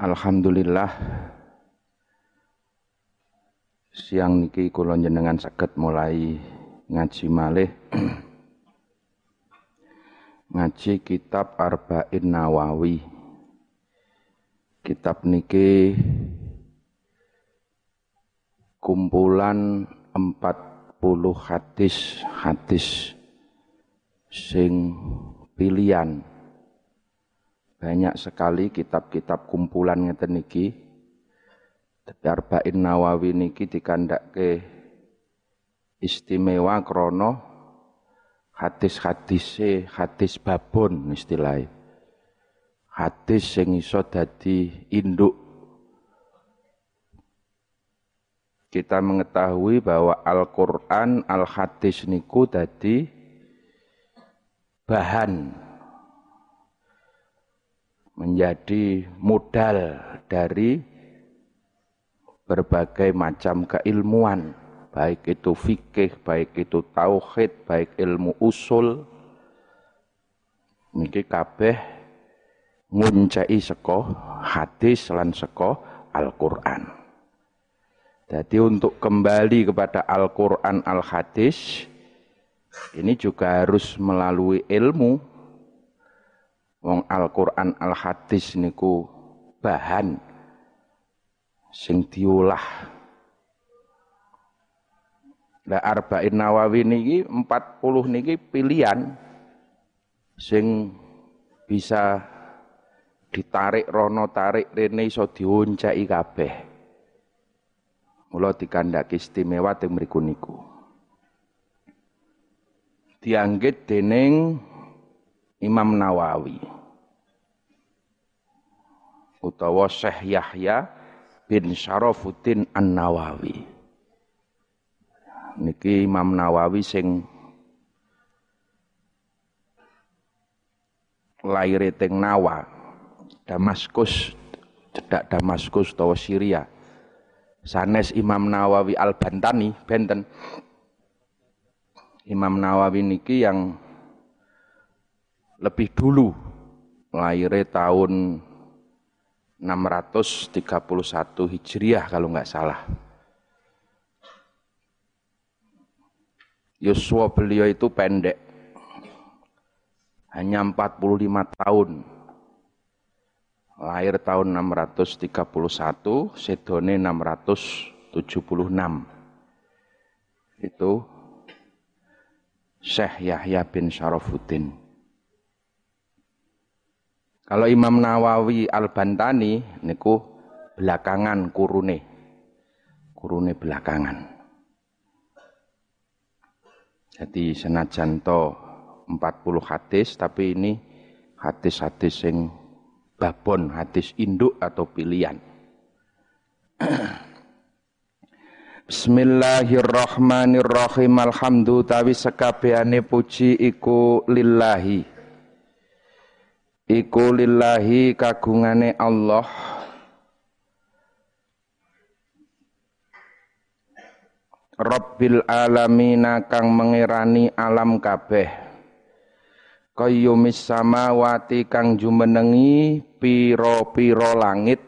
Alhamdulillah. Siang niki kula jenengan saged mulai ngaji malih. Ngaji kitab Arba'in Nawawi. Kitab niki kumpulan 40 hadis hadis sing pilihan banyak sekali kitab-kitab kumpulan ngeten niki. Tapi Arba'in Nawawi niki ke istimewa krono hadis-hadise hadis babon istilahnya. Hadis sing iso dadi induk kita mengetahui bahwa Al-Quran, Al-Hadis niku dadi bahan menjadi modal dari berbagai macam keilmuan, baik itu fikih, baik itu tauhid, baik ilmu usul. Niki kabeh nguncai seko hadis lan seko Al-Qur'an. Jadi untuk kembali kepada Al-Quran Al-Hadis, ini juga harus melalui ilmu, Wong Al-Qur'an Al-Hadis niku bahan sing diolah. Lah Arba'in Nawawi niki 40 niki pilihan sing bisa ditarik rono tarik rene iso dioncai kabeh. Mula dikandhaki istimewa teng mriku niku. Dianggit dening Imam Nawawi utawa Syekh Yahya bin Syarafuddin An-Nawawi. Niki Imam Nawawi sing lahir teng Nawa, Damaskus, cedak Damaskus utawa Syria. Sanes Imam Nawawi Al-Bantani benten. Imam Nawawi niki yang lebih dulu lahirnya tahun 631 Hijriah kalau nggak salah. Yuswa beliau itu pendek. Hanya 45 tahun. Lahir tahun 631, sedone 676. Itu Syekh Yahya bin Syarafuddin. Kalau Imam Nawawi Al-Bantani niku belakangan kurune. Kurune belakangan. Jadi senajan to 40 hadis tapi ini hadis-hadis sing babon, hadis induk atau pilihan. Bismillahirrahmanirrahim. Alhamdulillah tawi sekabehane puji iku lillahi iku lillahi kagungane Allah. Rabbil alamina kang mengerani alam kabeh. Qayyumis samawati kang jumenengi piro-piro langit.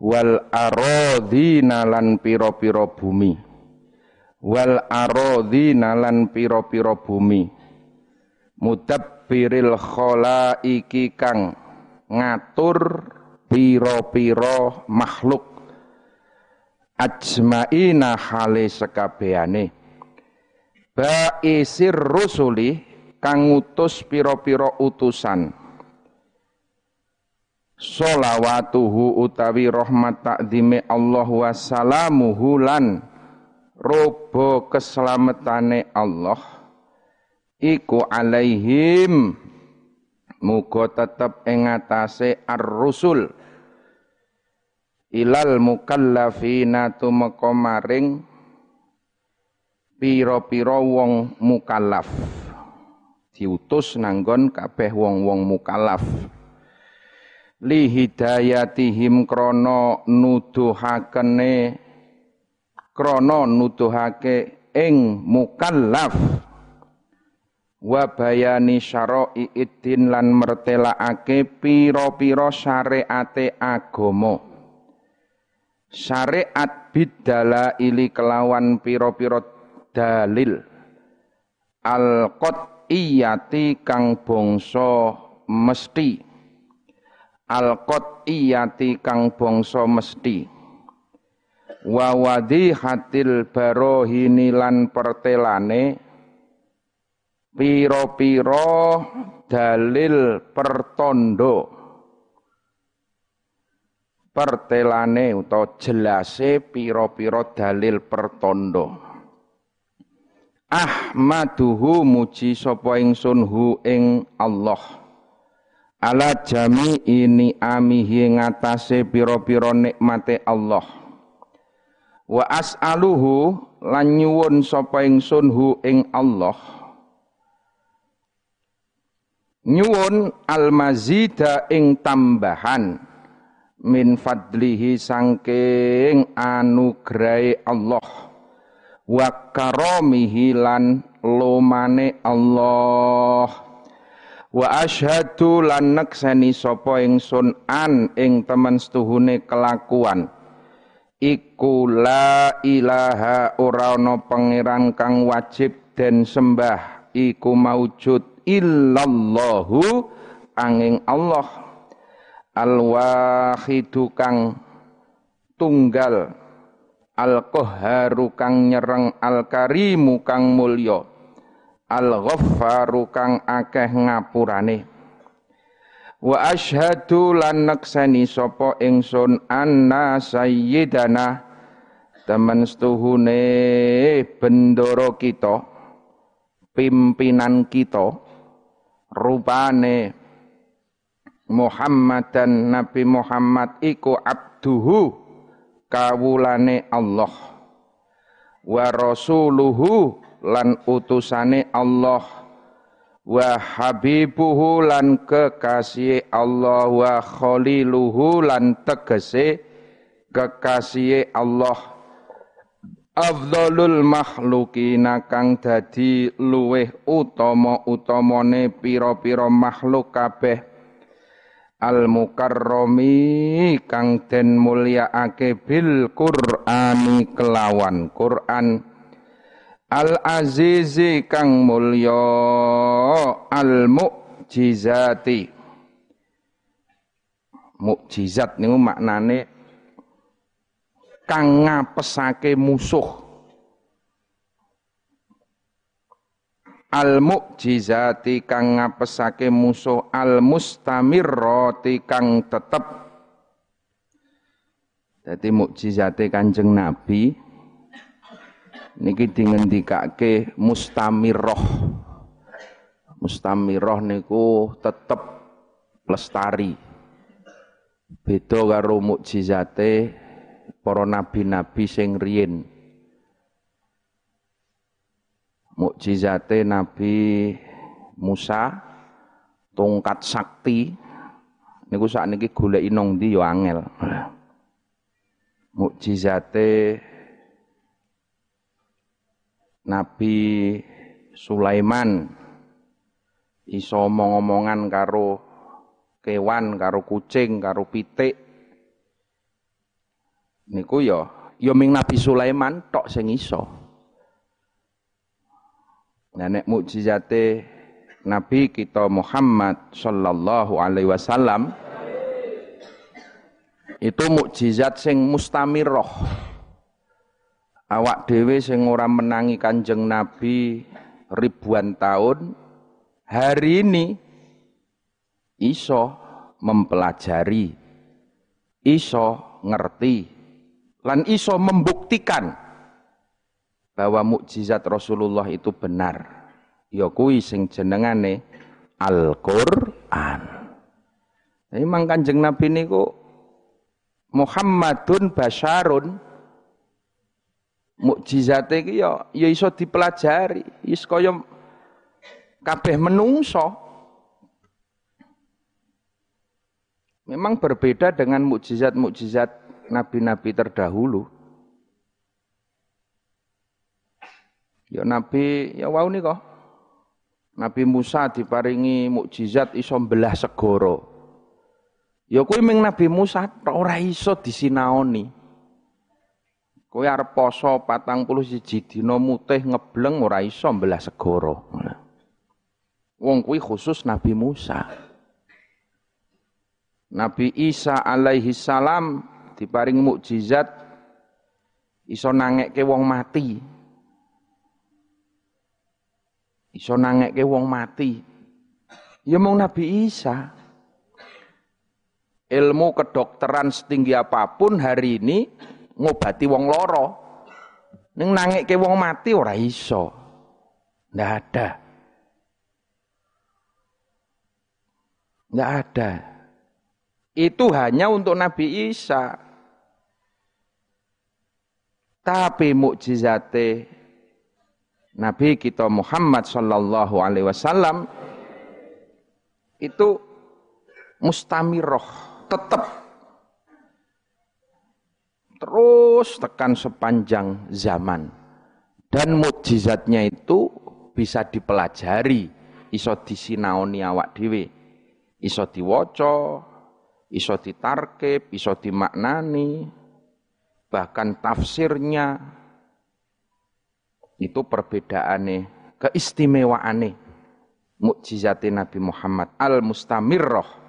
Wal aradhina lan piro-piro bumi. Wal aradhina lan piro-piro bumi. Mudab biril iki kang ngatur piro-piro makhluk. Ajmaina hale sekabehane baisir rusuli kang ngutus piro-piro utusan. Solawatuhu utawi rahmat takdime Allah wassalamuhu lan robo keselamatane Allah iku alaihim. Muga tetep ing atase ar-rusul. Ilal mukallafina tumeka maring pira-pira wong mukallaf. Diutus nanggon kabeh wong-wong mukallaf. Li hidayatihim krana nuduhakene krana nuduhake ing mukallaf wa bayani syara'i iddin lan mertelaake pira-pira syariate agama. Syariat bidala ili kelawan pira-pira dalil. Al iyati kang bangsa mesti. Al iyati kang bangsa mesti. Wa hatil barohini lan pertelane piro-piro dalil pertondo. Pertelane utawa jelase piro-piro dalil pertondo. Ahmaduhu muji sapa ingsun hu ing Allah. Ala jami ini amihi ngatasé piro-piro nikmate Allah. Wa as'aluhu lan nyuwun sapa ingsun hu ing Allah nyuwun almazida ing tambahan. Min fadlihi sangking anugerai Allah. Wa karomihi lan lomane Allah. Wa asyhadu lan nekseni sapa ingsun an ing temen setuhune kelakuan. Iku la ilaha ora ana pangeran kang wajib den sembah iku maujud illallahu angin Allah al-wahidu kang tunggal al-qahharu kang nyereng al-karimu kang mulya al-ghaffaru kang akeh ngapurane. Wa asyhadu lan naksani sapa ingsun anna sayyidana temen setuhune bendoro kita pimpinan kita rupane Muhammad dan Nabi Muhammad iku abduhu kawulane Allah. Wa rasuluhu lan utusane Allah. Wa habibuhu lan kekasih Allah. Wa khaliluhu lan tegese kekasih Allah afdhalul makhlukina kang dadi luweh utama-utamane pira-pira makhluk kabeh. Al mukarrami kang den mulyaake bil qur'ani kelawan Quran. Al azizi kang mulya al mukjizati. Mukjizat niku maknane kang ngapesake musuh. Al mukjizati kang ngapesake musuh al mustamirrati kang tetep. Dadi mukjizate Kanjeng Nabi niki dingendikake mustamirroh mustamirroh niku tetep lestari. Beda karo mukjizate para nabi-nabi sing riyin. Mukjizate Nabi Musa tongkat sakti niku sakniki goleki nang ndi ya angel. Mukjizate Nabi Sulaiman iso omong-omongan karo kewan, karo kucing, karo pitik niku ya ya ming Nabi Sulaiman tok sing iso. Nenek mukjizate Nabi kita Muhammad sallallahu alaihi wasallam itu mukjizat sing mustamirroh. Awak dhewe sing ora menangi Kanjeng Nabi ribuan tahun hari ini iso mempelajari iso ngerti lan iso membuktikan bahwa mukjizat Rasulullah itu benar. Ya kuwi sing jenengane Al-Qur'an. Memang Kanjeng Nabi niku Muhammadun basyarun mukjizate iki ya ya iso dipelajari, wis kaya kabeh menungso. Memang berbeda dengan mukjizat-mukjizat nabi-nabi terdahulu. Ya nabi ya wau nih kok. Nabi Musa diparingi mukjizat iso belah segoro. Ya kuwi ming Nabi Musa ora iso disinaoni. Kowe arep poso 41 dina mutih ngebleng ora iso belah segoro. Wong kuwi khusus Nabi Musa. Nabi Isa alaihi salam diparingi mukjizat iso nangekke wong mati. Iso nangekke wong mati. Ya mung Nabi Isa ilmu kedokteran setinggi apa pun hari ini ngobati wong loro. Ning ke wong mati ora iso. Ndak ada. Ndak ada. Itu hanya untuk Nabi Isa. Tapi mukjizate Nabi kita Muhammad sallallahu alaihi wasallam itu mustamiroh tetap terus tekan sepanjang zaman. Dan mukjizatnya itu bisa dipelajari. Iso disinaoni awak dhewe. Iso diwaca iso ditarkib iso dimaknani bahkan tafsirnya itu perbedaane keistimewaane mukjizat Nabi Muhammad al mustamirroh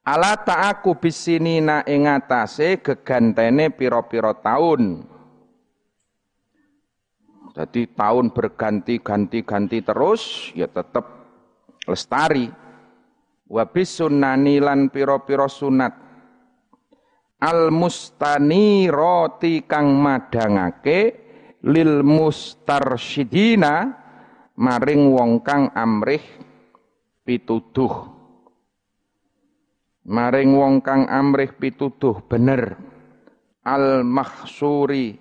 Ala ta'aku bisinina ing atase gegantene pira-pira taun. Jadi tahun berganti-ganti-ganti terus ya tetap lestari. Wa bisunnani lan pira-pira sunat. Al mustani roti kang madangake lil mustarsyidina maring wong kang amrih pituduh. Maring wong kang amrih pituduh bener. Al mahsuri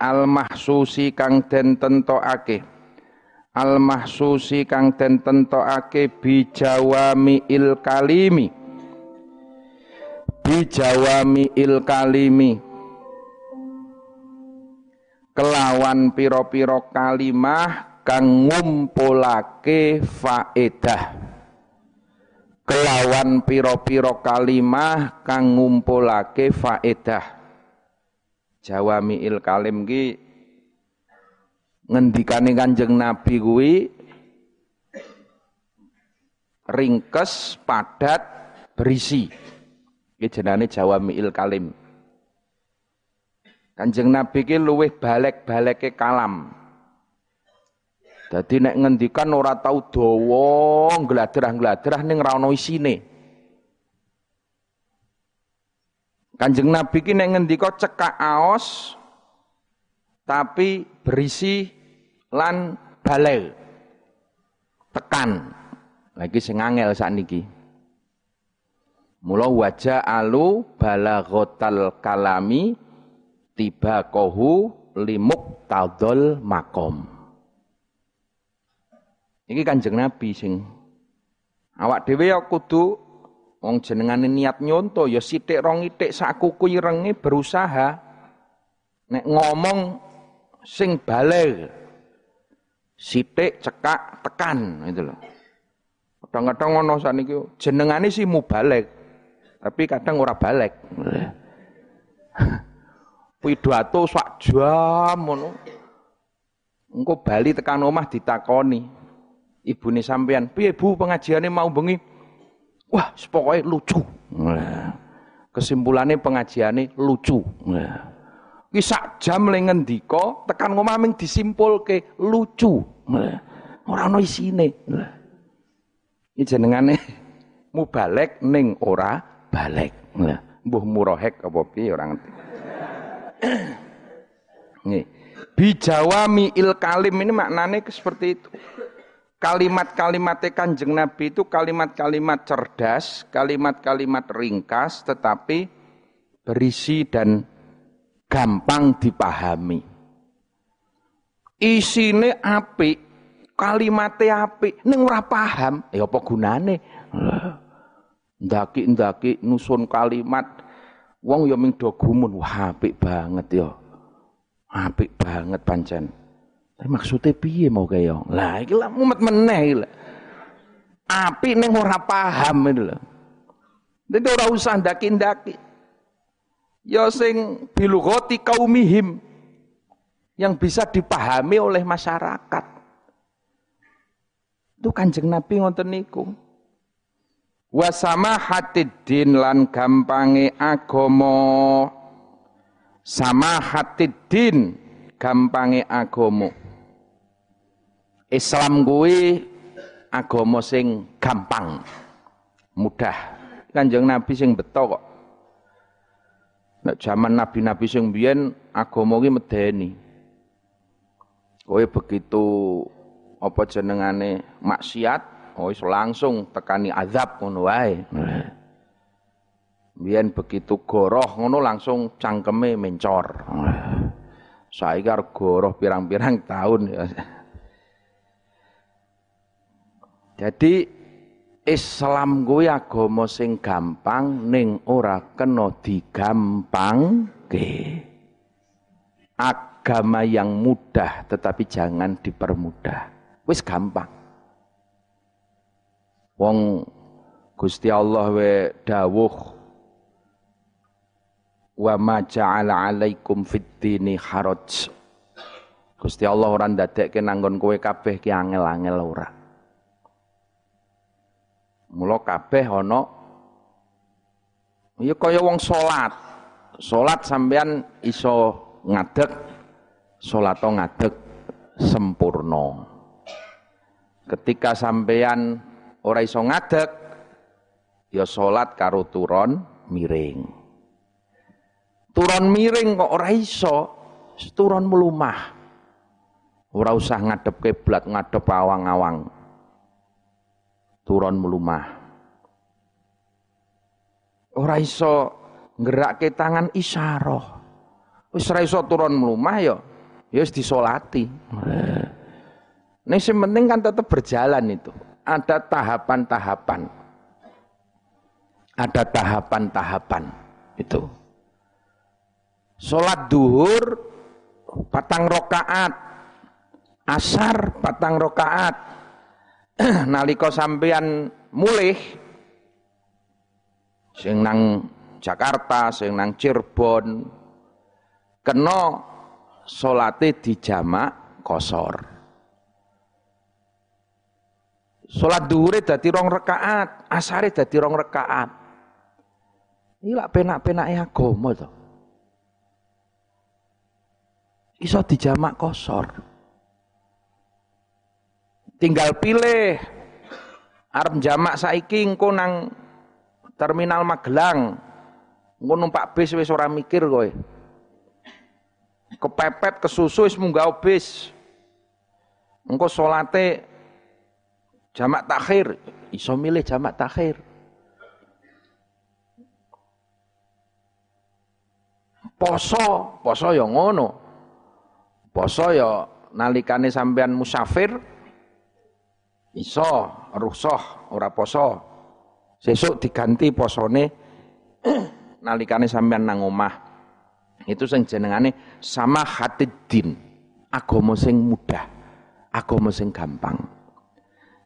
al mahsusi kang den tentokake. Al mahsusi kang den tentokake bijawami il kalimi bijawami il kalimi. Kelawan piro-piro kalimah kang ngumpulake faedah. Kelawan piro-piro kalimah kang ngumpulake faedah. Il kalim ki ngendikane Kanjeng Nabi kuwi ringkes, padat, berisi. Iki jenenge il kalim. Kanjeng Nabi ki luwih balek-baleke kalam. Jadi nek ngendikan ora tau dawa, gladrah-gladrah ning ra ono isine. Kanjeng Nabi ki nek ngendika cekak aos tapi berisi lan balel. Tekan. Lagi sing angel sakniki. Mula wajah alu balaghotal kalami tiba kohu limuk tadol makom. Iki Kanjeng Nabi sing awak dhewe ya kudu wong jenengane niat nyonto ya sithik rong itik sakuku irenge berusaha nek ngomong sing balik sithik cekak tekan gitu loh. Kadang-kadang ngono saniki jenengane sih balik, tapi kadang ora balik. Pidato sak jam ngono. Engko bali tekan omah ditakoni ibune sampean, "Piye Bu pengajiannya mau bengi?" Wah, pokoknya lucu. Kesimpulannya pengajiannya lucu. Ki sak jam le ngendika tekan ngomah ming disimpulke lucu. Nah, ora isine. Nah, iki jenengane mubalek ning ora balik. Nah, mbuh murohek apa piye ora ngerti. Nih, bijawami il kalim ini maknanya seperti itu kalimat-kalimat kanjeng Nabi itu kalimat-kalimat cerdas, kalimat-kalimat ringkas tetapi berisi dan gampang dipahami. Isine api, kalimatnya api, ning ora paham, ya apa gunane? Ndaki-ndaki nusun kalimat wong ya ming do gumun, wah apik banget ya. Apik banget pancen. Tapi maksudnya piye mau kaya? Lah iki lah mumet meneh iki lah. Api ning ora paham itu lho. Dadi ora usah ndaki-ndaki. Ya sing bilugati kaumihim yang bisa dipahami oleh masyarakat. Itu kanjeng Nabi ngoten niku. Wasama hatidin lan gampange agomo. Sama hatidin gampange agomo. Islam kuwi agama sing gampang, mudah. Kanjeng Nabi sing beto kok. Nek zaman nabi-nabi sing biyen agama ki medeni. Kowe begitu apa jenengane maksiat, oh langsung tekani azab ngono wae. Biyen begitu goroh ngono langsung cangkeme mencor. Saiki arep goroh pirang-pirang tahun ya. Jadi Islam kuwi agama sing gampang ning ora kena digampangke. Agama yang mudah tetapi jangan dipermudah. Wis gampang. Wong Gusti Allah we dawuh wa ma ja'ala 'alaikum fid dini haraj. Gusti Allah ora ndadekke nanggon kowe kabeh ki angel-angel ora. Mula kabeh ana ya kaya wong salat. Salat sampean iso ngadeg, salat ngadeg sempurna. Ketika sampean ora iso ngadeg, ya salat karo turon miring. Turon miring kok ora iso, turon melumah. Ora usah ngadep kiblat, ngadep awang-awang turun melumah. Ora iso ngerakke tangan isyarah. Wis ora iso turun melumah ya, ya wis disolati. Nek sing penting kan tetap berjalan itu. Ada tahapan-tahapan. Ada tahapan-tahapan itu. Salat duhur patang rokaat, asar patang rokaat, nalika sampeyan mulih sing nang Jakarta, sing nang Cirebon kena salate dijamak kosor. Salat dhuwure dadi rong rakaat, asare dadi rong rakaat. Iki lak penak-penake agama to. Iso dijamak kosor. Tinggal pilih arep jamak saiki engko nang terminal Magelang. Engko numpak bis wis ora mikir kowe. Kepepet kesusu wis munggah bis. Engko salate jamak takhir, iso milih jamak takhir. Poso, poso ya ngono. Poso ya nalikane sampean musafir Iso rusoh ora poso. Sesuk diganti posone nalikane sampean nang omah. Itu sing jenengane sama hatiddin. Agama sing mudah, agama sing gampang.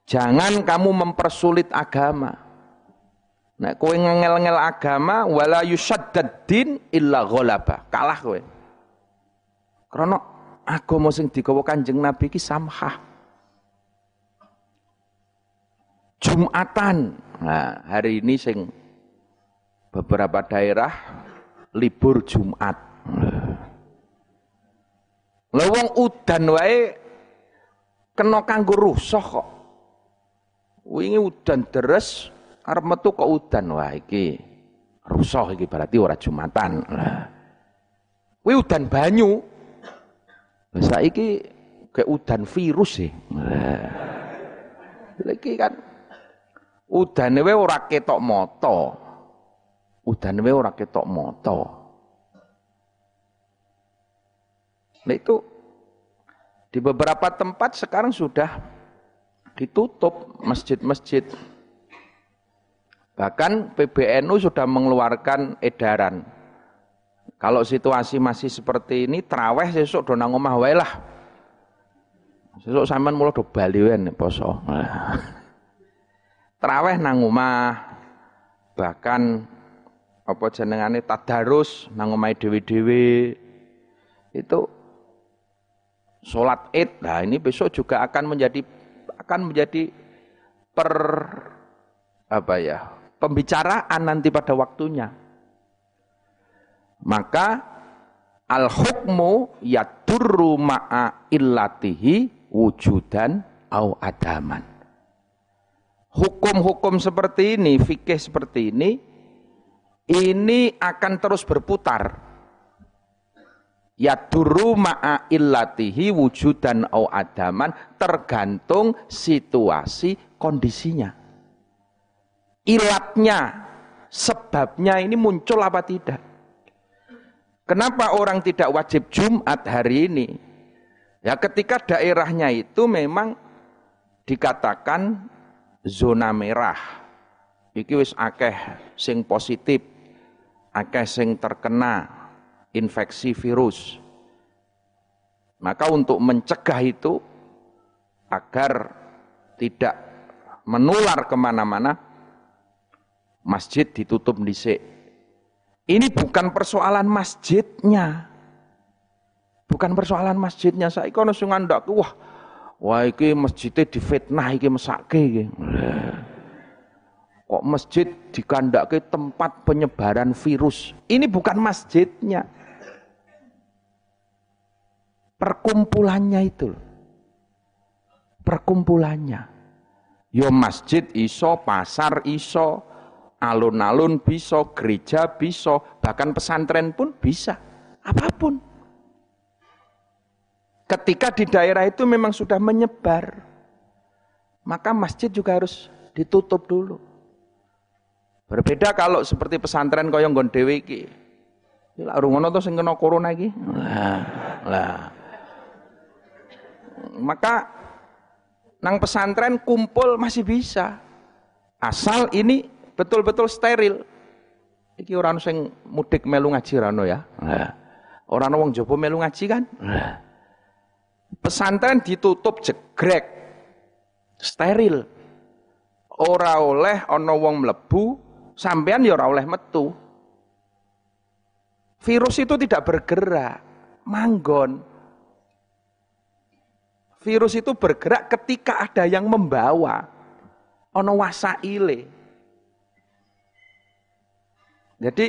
Jangan kamu mempersulit agama. Nek kowe ngengel-ngel agama wala yusaddad din illa ghalaba. Kalah kowe. Karena agama sing digawa Kanjeng Nabi ki samhah. Jumatan. Nah, hari ini sing beberapa daerah libur Jumat. Lah wong udan wae kena kanggo rusuh kok. Wingi udan deres arep metu kok udan wah iki rusuh iki berarti ora Jumatan. Lah. Kuwi udan banyu. Saiki kayak udan virus sih. Lah. Lagi kan Udane wae ora ketok mata. Udane wae ora ketok mata. Nah itu di beberapa tempat sekarang sudah ditutup masjid-masjid. Bahkan PBNU sudah mengeluarkan edaran. Kalau situasi masih seperti ini, teraweh sesuk do nang omah wae lah. Sesuk sampean mulo do bali poso. Traweh nang omah bahkan apa jenengane tadarus nang omahe dhewe-dhewe itu sholat id nah ini besok juga akan menjadi akan menjadi per apa ya pembicaraan nanti pada waktunya. Maka al hukmu yadurru ma'a illatihi wujudan au adaman. Hukum-hukum seperti ini fikih seperti ini ini akan terus berputar yaduru ma'a illatihi wujudan au adaman tergantung situasi kondisinya. Ilatnya sebabnya ini muncul apa tidak? Kenapa orang tidak wajib Jumat hari ini? Ya ketika daerahnya itu memang dikatakan zona merah. Iki wis akeh sing positif akeh sing terkena infeksi virus. Maka untuk mencegah itu agar tidak menular ke mana-mana, masjid ditutup disik. Ini bukan persoalan masjidnya. Bukan persoalan masjidnya. Saya kono sing ngandakku, wah, wah iki masjidnya difitnah iki mesake iki. Kok masjid dikandake tempat penyebaran virus. Ini bukan masjidnya perkumpulannya itu Perkumpulannya. Yo masjid iso, pasar iso, alun-alun bisa, gereja bisa, bahkan pesantren pun bisa. Apa pun. Ketika di daerah itu memang sudah menyebar, maka masjid juga harus ditutup dulu. Berbeda kalau seperti pesantren kaya nggon dhewe iki. Lah rungono to sing kena corona iki. Lah, lah maka nang pesantren kumpul masih bisa. Asal ini betul-betul steril. Iki orang sing mudik melu ngaji rano ya. Nah. Orang wong jopo melu ngaji kan. Nah. Pesantren ditutup jegrek. Steril. Ora oleh ana wong mlebu, sampean ya ora oleh metu. Virus itu tidak bergerak, manggon. Virus itu bergerak ketika ada yang membawa. Ono wasaile. Jadi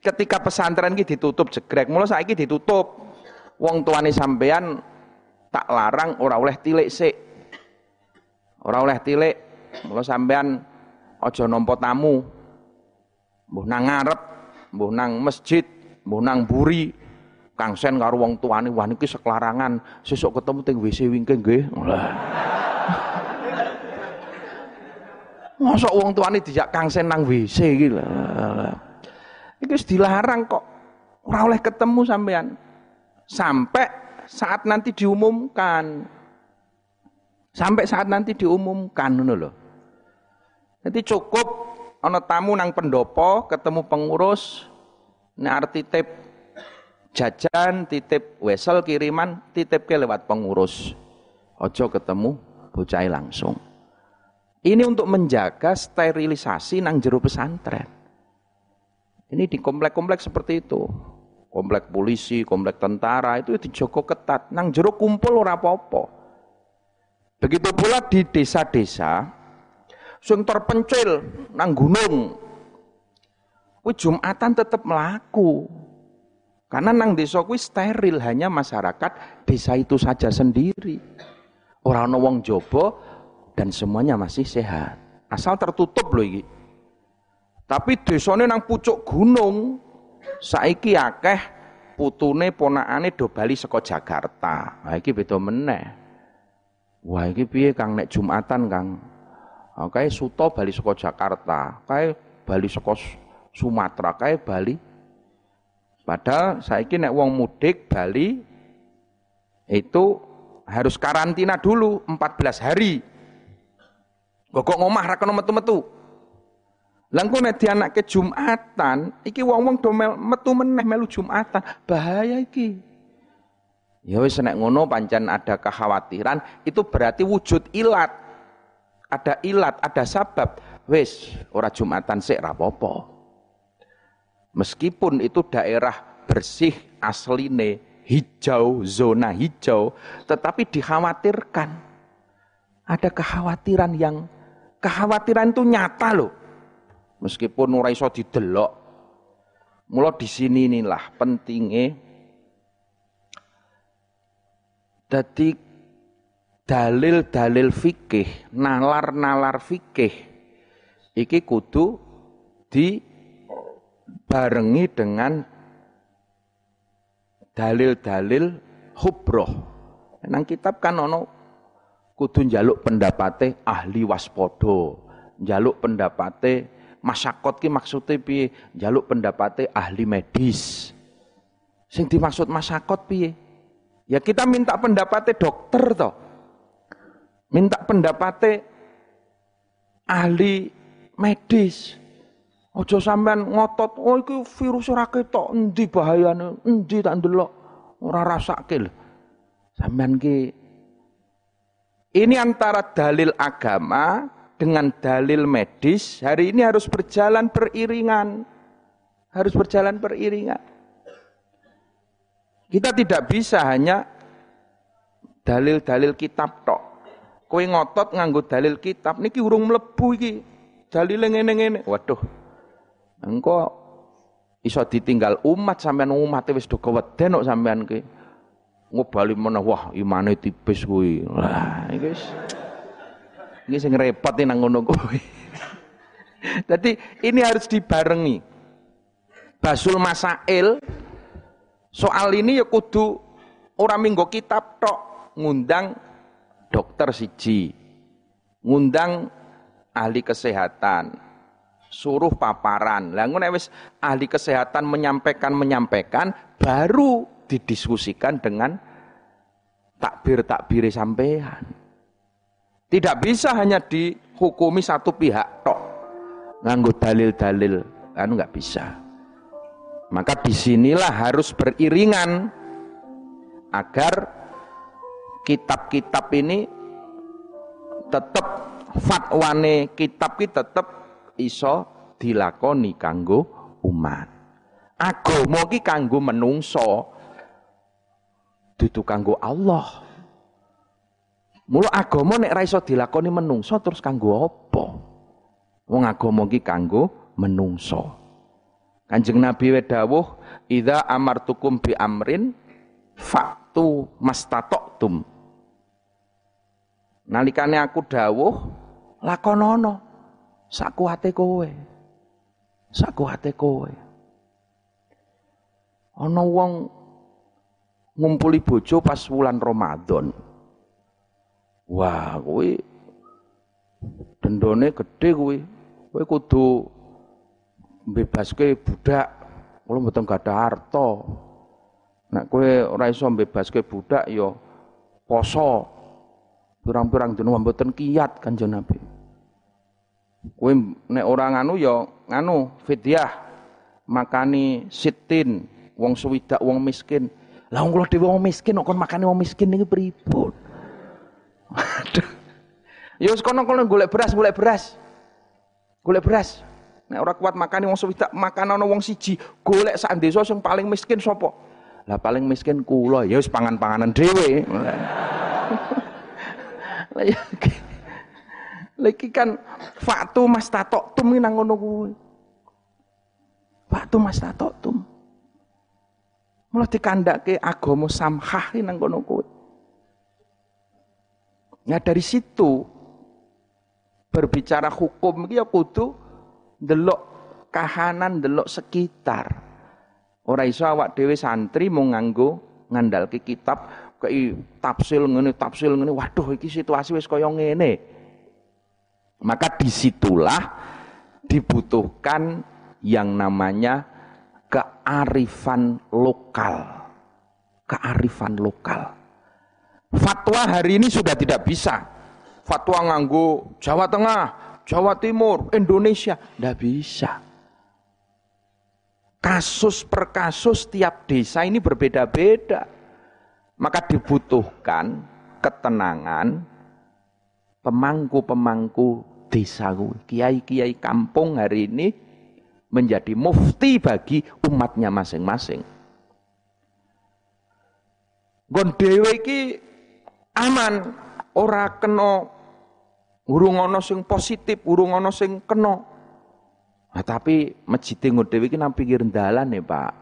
ketika pesantren ini ditutup jegrek, mulai saiki ditutup. Wong tuane sampean tak larang ora oleh tilik sik. Ora oleh tilik, mulai sampean aja nampa tamu. Mbuh nang ngarep, mbuh nang masjid, mbuh nang buri, Kang Sen karo wong tuane wah niki seklarangan, sesuk ketemu teng WC wingke nggih. Masa wong tuane dijak Kang Sen nang WC iki lho. Iki wis dilarang kok. Ora oleh ketemu sampean. Sampai saat nanti diumumkan. Sampai saat nanti diumumkan ngono lho. Jadi cukup ana tamu nang pendopo, ketemu pengurus, nek arti jajan titip wesel kiriman titip ke lewat pengurus. Ojo ketemu bocah langsung. Ini untuk menjaga sterilisasi nang jero pesantren. Ini di komplek-komplek seperti itu. Komplek polisi, komplek tentara itu dijogo ketat. Nang jero kumpul ora apa-apa. Begitu pula di desa-desa sing terpencil nang gunung Jumatan tetap melaku karena nang desa kuwi steril hanya masyarakat desa itu saja sendiri. Orang wong jobo dan semuanya masih sehat. Asal tertutup loh iki. Tapi desane nang pucuk gunung saiki akeh putune ponakane do bali saka Jakarta. Nah iki beda meneh. Wah iki piye Kang nek Jumatan Kang? Kae suto bali saka Jakarta, kae bali saka Sumatera, kae bali Padahal saya kira nek wong mudik Bali itu harus karantina dulu 14 hari. Kok ngomah ra kena metu-metu. Lah engko nek dianake Jumatan, iki wong-wong do metu meneh melu Jumatan, bahaya iki. Ya wis nek ngono pancen ada kekhawatiran, itu berarti wujud ilat. Ada ilat, ada sabab. Wis, ora Jumatan sik ra apa Meskipun itu daerah bersih asline hijau, zona hijau, tetapi dikhawatirkan. Ada kekhawatiran yang kekhawatiran itu nyata loh. Meskipun ora iso didelok. Mula di sini inilah pentingnya jadi dalil-dalil fikih, nalar-nalar fikih iki kudu dibarengi dengan dalil-dalil hubroh. Nang kitab kan ono kudu njaluk pendapate ahli waspodo, njaluk pendapate masyakot ki maksudnya piye? Njaluk pendapate ahli medis. Sing dimaksud masyakot piye? Ya kita minta pendapatnya dokter toh. Minta pendapatnya ahli medis. Ojo sampean ngotot, oh itu virus ora ketok, endi bahayane, endi tak ndelok, ora rasake lho. Sampean ki ini antara dalil agama dengan dalil medis hari ini harus berjalan beriringan. Harus berjalan beriringan. Kita tidak bisa hanya dalil-dalil kitab tok. Kowe ngotot nganggo dalil kitab niki urung mlebu iki. Dalile ngene-ngene. Waduh. Engko iso ditinggal umat sampean umat wis do keweden kok sampean ki. Ngobali meneh wah imane tipis kuwi. Lah iki wis iki sing repot nang ngono kuwi. Jadi ini harus dibarengi. Basul Masail Soal ini ya kudu orang minggu kitab tok ngundang dokter siji, ngundang ahli kesehatan, suruh paparan. Lah ngono wis ahli kesehatan menyampaikan menyampaikan baru didiskusikan dengan takbir-takbir sampean. Tidak bisa hanya dihukumi satu pihak tok. Nganggo dalil-dalil, anu nggak bisa. Maka di sinilah harus beriringan agar kitab-kitab ini tetap fatwane kitab kita tetap iso dilakoni kanggo umat. Agama ki kanggo menungso dudu kanggo Allah. Mula agama nek ra iso dilakoni menungso terus kanggo apa? Wong agama ki kanggo menungso. Kanjeng Nabi wedawuh, "Idza amartukum bi amrin faktu mastatoktum." Nalikane aku dawuh, lakonono sakuate kowe. Sakuate kowe. Ana wong ngumpuli bojo pas wulan Ramadan. Wah, kowe dendone gede kowe. Kowe kudu bebaske budak kula mboten gadah harta nek kowe ora iso bebaske budak ya poso pirang-pirang dina mboten kiat kanjeng Nabi kowe nek ora nganu ya nganu fidyah makani sitin wong suwidak wong miskin. Lah wong kula dhewe wong miskin kok makani wong miskin niki pripun? Aduh. Ya wis kono kono golek beras golek beras. Golek beras. Nek ora kuat makani wong swidak makan ana wong siji, golek sak desa sing paling miskin sapa? Lah paling miskin kula, ya wis pangan-panganan dhewe. Lah ya Lagi kan faktu mas tatok tum nang ngono kuwi. Faktu mas tatok tum. Mula dikandake agama samhah nang ngono kuwi. Nah dari situ berbicara hukum iki ya kudu delok kahanan, delok sekitar. Ora iso awak dhewe santri mau nganggo ngandalke kitab kei tafsil ngene tafsil ngene waduh iki situasi wis kaya ngene. Maka di situlah dibutuhkan yang namanya kearifan lokal. Kearifan lokal. Fatwa hari ini sudah tidak bisa. Fatwa nganggo Jawa Tengah, Jawa Timur, Indonesia. Tidak bisa. Kasus per kasus tiap desa ini berbeda-beda. Maka dibutuhkan ketenangan pemangku-pemangku desa kiai-kiai kampung hari ini menjadi mufti bagi umatnya masing-masing. Gon dhewe iki aman, ora kena urung ana sing positif, urung ana sing kena. Nah, tapi masjid ngon dhewe iki nang pinggir dalan ya, Pak.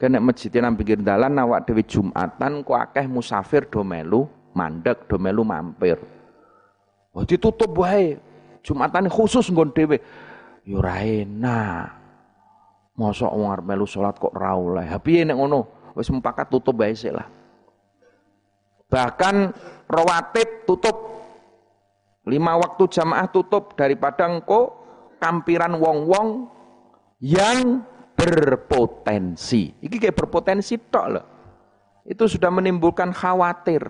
Kene masjid nang pinggir dalan awak dhewe Jumatan kok akeh musafir do melu mandek, do melu mampir. Oh ditutup wae. Jumatan khusus nggon dhewe. Ya ora enak. Mosok wong arep melu salat kok ra oleh. Ha piye nek ngono? wis tutup bae sik lah. Bahkan rawatib tutup. Lima waktu jamaah tutup daripada engko kampiran wong-wong yang berpotensi. Iki kayak berpotensi tok loh. Itu sudah menimbulkan khawatir.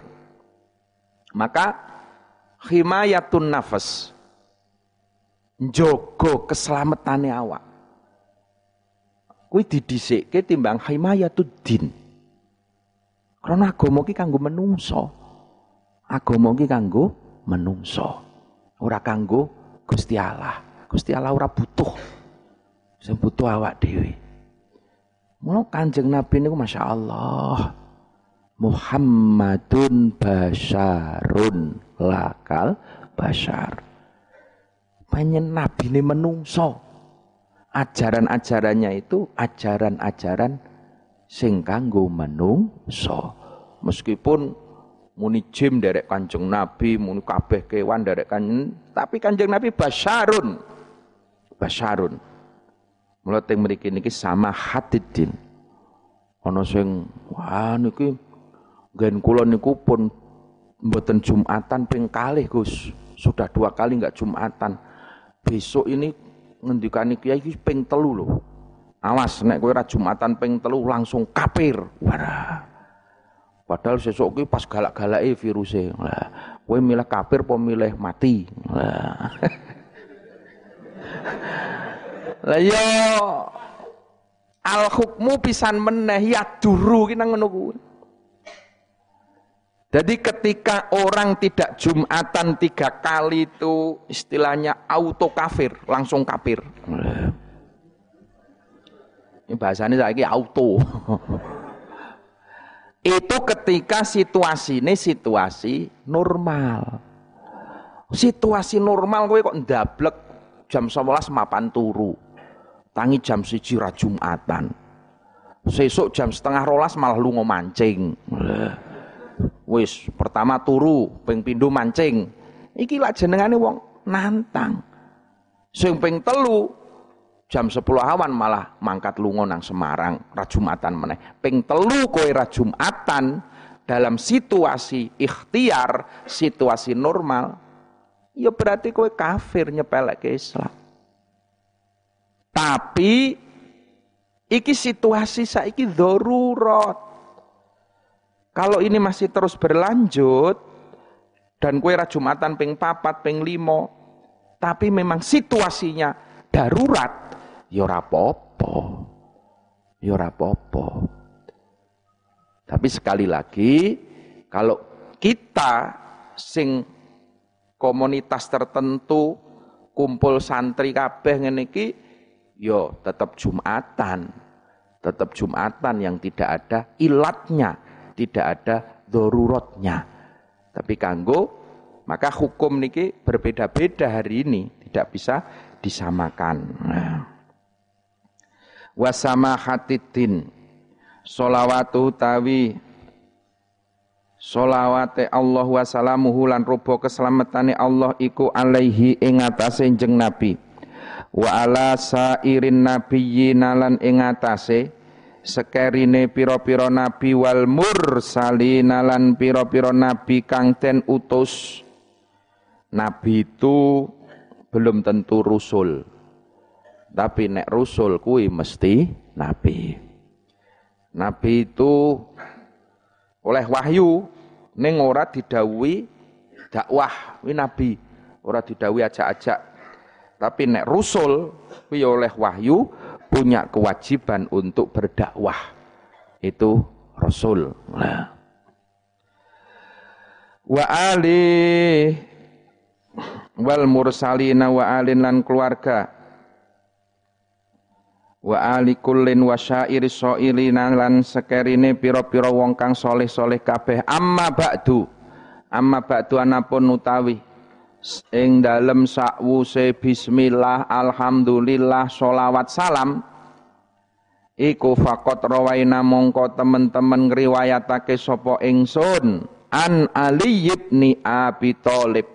Maka himayatun nafas. Jogo keselamatane awak kuwi didhisikke timbang himayatud din. Karena agama ki kanggo menungso. Agama ki kanggo menungso. Ora kanggo Gusti Allah. Gusti Allah ora butuh. Sing butuh awak dhewe. Mula Kanjeng Nabi niku Masya Allah. Muhammadun basyarun lakal basyar. Panjen nabi ini menungso ajaran-ajarannya itu ajaran-ajaran sing kanggo menungso. Meskipun muni jim derek Kanjeng Nabi, muni kabeh kewan derek Kanjeng, tapi Kanjeng Nabi basyarun. Basyarun. Mula teng mriki niki sama hatidin. Ana sing wah niki nggen kula niku pun mboten Jumatan ping kalih Gus. Sudah dua kali enggak Jumatan. Besok ini ngendikane kiai iki ping telu lho. Awas nek kowe ora Jumatan ping telu langsung kafir. Wah. Padahal sesuk ki pas galak-galake viruse. Lah, kowe milih kafir apa milih mati? Lah. Lah yo al hukmu pisan meneh ya duru ki nang ngono kuwi. Jadi ketika orang tidak Jumatan tiga kali itu istilahnya auto kafir, langsung kafir. Ini bahasanya lagi auto. itu ketika situasi ini situasi normal. Situasi normal gue kok ndablek jam 11 mapan turu. Tangi jam siji Jumatan. Sesuk jam setengah rolas malah lu ngomancing. Wis pertama turu, ping pindho mancing. Iki lak jenengane wong nantang. Sing ping telu jam 10 awan malah mangkat lunga nang Semarang rajumatan meneh. Ping telu kowe rajumatan dalam situasi ikhtiar, situasi normal, ya berarti kowe kafir nyepelek ke Islam. Tapi iki situasi saiki darurat. Kalau ini masih terus berlanjut dan kue rajumatan ping papat ping limo, tapi memang situasinya darurat, yora ya popo, yora ya popo. Tapi sekali lagi, kalau kita sing komunitas tertentu kumpul santri kabeh ngene yo ya tetap Jumatan. Tetap Jumatan yang tidak ada ilatnya tidak ada dorurotnya. Tapi kanggo maka hukum niki berbeda-beda hari ini, tidak bisa disamakan. Nah. Wasama hatidin solawatu tawi solawate Allah wasalamuhu lan rubo keselamatane Allah iku alaihi ing atase jeng Nabi wa ala sairin nabiyyin lan ing atase sekerine piro-piro nabi wal mursalina lan piro-piro nabi kang ten utus. Nabi itu belum tentu rusul. Tapi nek rusul kui mesti nabi. Nabi itu oleh wahyu ning ora didawi dakwah. Wi nabi ora didawi ajak-ajak. Tapi nek rusul kuwi oleh wahyu punya kewajiban untuk berdakwah. Itu Rasul. Nah. wa ali wal mursalina wa alin lan keluarga wa ali kullin wa syairi soilina lan sekerine pira-pira wong kang soleh-soleh kabeh amma ba'du amma ba'du anapun utawi ing dalem sakwuse bismillah alhamdulillah solawat salam iku fakot rawaina mongko temen-temen ngriwayatake sapa ingsun an Ali ibn Abi Thalib.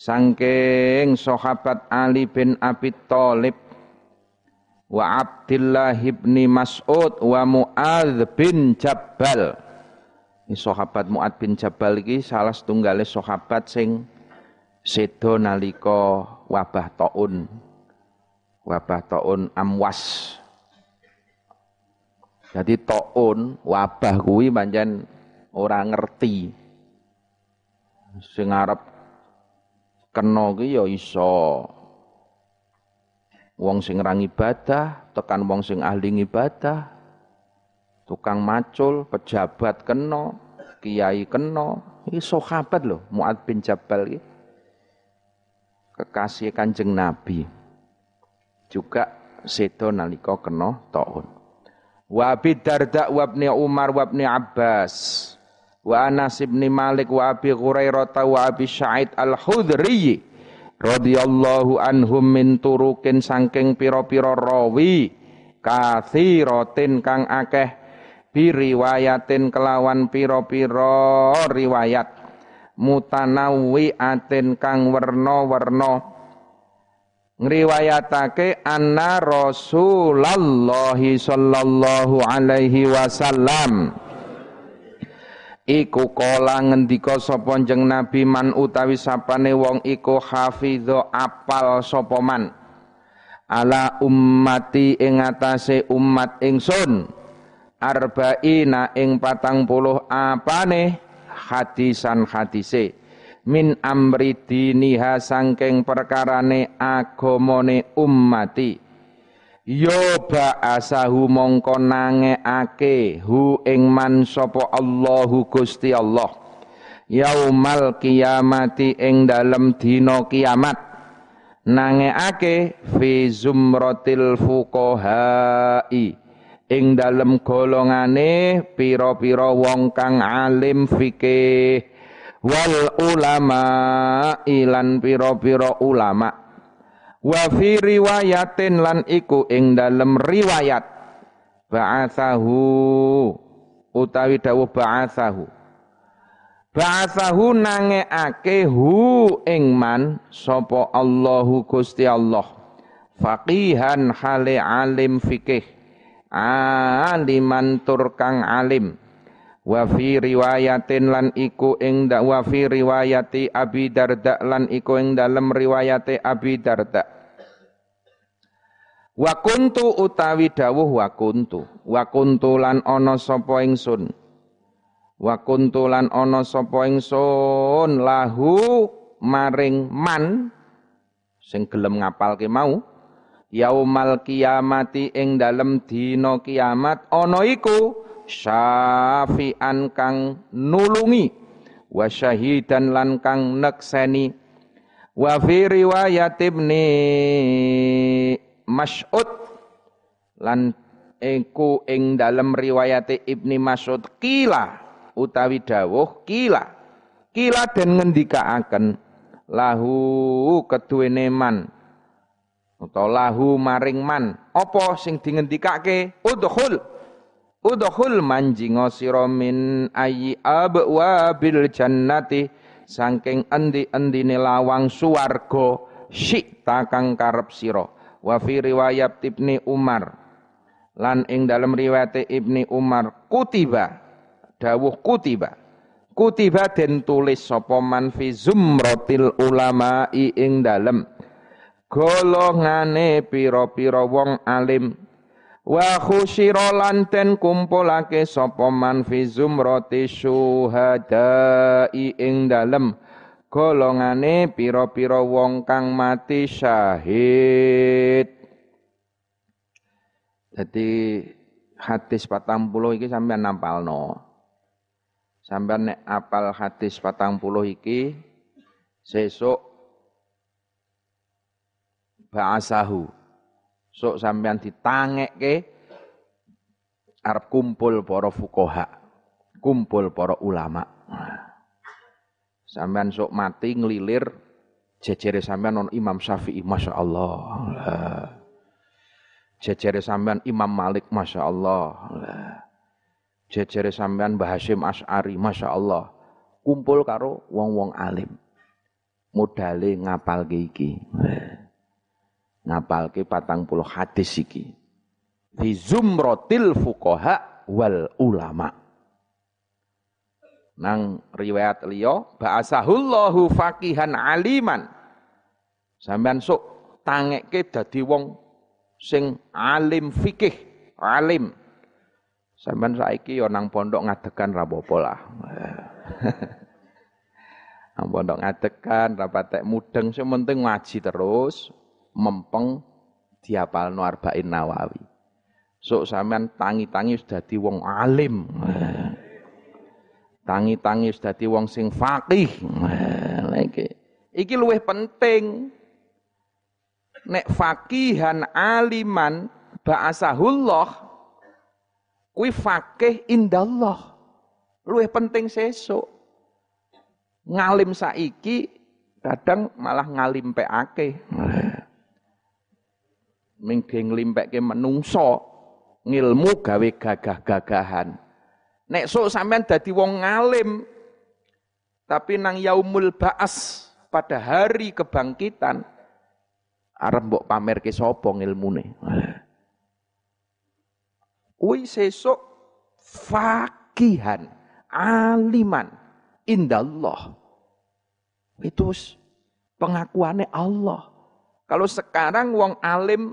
Sangking sahabat Ali bin Abi Thalib wa Abdullah ibn Mas'ud wa Mu'adz bin Jabal. Ini sahabat Mu'adz bin Jabal iki salah setunggale sahabat sing sedo nalika wabah taun wabah taun amwas jadi taun wabah kuwi pancen ora ngerti. Sing arep kena ki ya iso. Wong sing ra ibadah, tekan wong sing ahli ibadah. Tukang macul, pejabat kena, kiai kena. Iki sahabat lho, Muad bin Jabal iki. Kekasih Kanjeng Nabi. Juga sedo nalika kena taun. Wa Darda wa Umar wa Abbas wa Anas bin Malik wa Abi Hurairah wa Abi Sa'id Al-Khudri radhiyallahu anhum min turukin saking pira-pira rawi kathiratin kang akeh biriwayatin kelawan pira-pira riwayat mutanawwi'atin kang werna-werna. Ngriwayatake anna Rasulullah sallallahu alaihi wasallam. Iku kala ngendika sapa jeneng Nabi man utawi sapane wong iku hafidho apal sapa man. Ala ummati ing atase umat ingsun. Arba'ina ing patang puluh apane hadisan hadise. Min amri diniha sangking perkarane agamane ummati. Yo ba'asahu mongko nangeake hu ing man sapa Allahu Gusti Allah. Yaumal kiamati ing dalem dina kiamat. Nangeake fi zumratil fuqahai ing dalem golongane pira-pira wong kang alim fikih. Wal ulama ilan pira-pira ulama. Wa fi riwayatin lan iku ing dalem riwayat. Ba'athahu utawi dawuh ba'athahu ba'athahu nangeake hu ing man sapa Allahu Gusti Allah. Faqihan hale alim fikih aliman tur kang alim. Wa fi riwayatin lan iku ing wa fi riwayati Abi Darda lan iku ing dalem riwayate Abi Darda. Wa kuntu utawi dawuh wa kuntu. Wa kuntu lan ana sapa ingsun. Wa kuntu lan ana sapa ingsun lahu maring man sing gelem ngapalke mau yaumal kiamati ing dalem dina kiamat ana iku syafi'an kang nulungi wa syahidan lan kang nekseni. Wa fi riwayat ibni Mas'ud lan iku ing dalem riwayat Ibni Mas'ud kila utawi dawuh kila kila den ngendikaaken lahu keduwene man utawa lahu maring man. Apa sing dingendikake? Udhul Udhul manjingo sira min ayyi abwabil jannati. Saking endi-endine lawang suwarga syikta kang karep sira. Wa fi riwayat Ibni Umar. Lan ing dalam riwayat Ibni Umar kutiba. Dawuh kutiba. Kutiba den tulis sapa man fi zumratil ulama ing dalem golongane pira-pira wong alim. Wa khusyira lan den kumpulake sapa man fi zumrati syuhada'i ing dalem. Golongane pira-pira wong kang mati syahid. Dadi hadis 40 iki sampean nampalno. Sampeyan nek apal hadis patang puluh iki sesuk ba'asahu. Sok sampeyan ditangekke arep kumpul para fukoha, kumpul para ulama. Sampeyan sok mati ngelilir jejere sampean non Imam Syafi'i Masya Allah. Jejere sampean Imam Malik Masya Allah. Jejere sampean Mbah Hashim As'ari Masya Allah. Kumpul karo wong-wong alim. Modale ngapal iki. Ngapalke patang puluh hadis iki. Fi zumrotil fukoha wal ulama' nang riwayat liya ba'asahullahu faqihan aliman. Sampean sok tangekke dadi wong sing alim fikih alim. Sampean saiki ya nang pondok ngadekan ra apa lah. Nang pondok ngadekan ra patek mudeng sing penting ngaji terus mempeng diapalno arba'in nawawi sok sampean tangi-tangi sudah dadi wong alim tangi-tangi dadi wong sing faqih. Iki iki luwih penting. Nek fakihan aliman ba'asahullah kuwi faqih indallah. Luwih penting sesuk. Ngalim saiki kadang malah ngalim pekake. Ming nglimpekke menungso ngilmu gawe gagah-gagahan. Nek sok sampean dadi wong ngalim tapi nang yaumul ba'as pada hari kebangkitan arep mbok pamerke sapa ngilmune. Kuwi sesuk fakihan, aliman indallah. Itu pengakuannya Allah. Kalau sekarang wong alim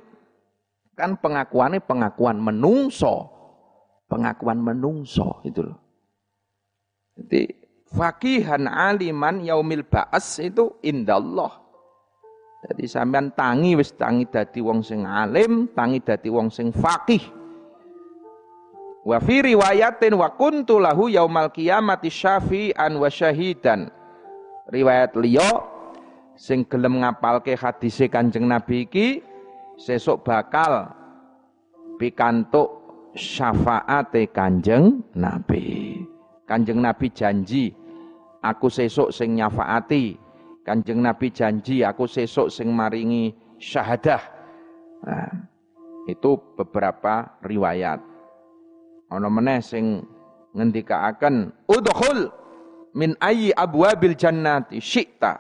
kan pengakuannya pengakuan menungso pengakuan menungso itu loh. Jadi fakihan aliman yaumil ba'as itu indallah. Jadi sampean tangi wis tangi dadi wong sing alim, tangi dadi wong sing fakih. Wa fi riwayatin wa kuntu lahu yaumal qiyamati syafi'an wa syahidan. Riwayat liya sing gelem ngapalke hadise Kanjeng Nabi iki sesuk bakal pikantuk syafaate Kanjeng Nabi. Kanjeng Nabi janji aku sesuk sing nyafaati. Kanjeng Nabi janji aku sesuk sing maringi syahadah. Nah, itu beberapa riwayat. Ana meneh sing ngendikaaken udkhul min ayyi abwabil jannati syi'ta.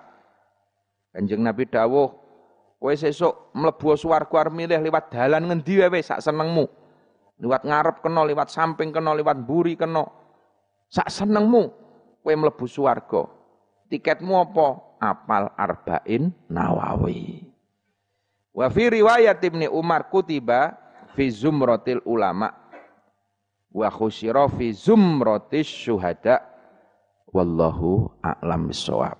Kanjeng Nabi dawuh kowe sesuk mlebu swarga milih liwat dalan ngendi wae sak senengmu. Liwat ngarep kena, liwat samping kena, liwat buri kena. Sak senengmu kowe mlebu swarga. Tiketmu apa? Apal arba'in Nawawi. Wa fi riwayat Ibnu Umar kutiba fi zumratil ulama wa khusyira fi zumratis syuhada wallahu a'lam bissawab.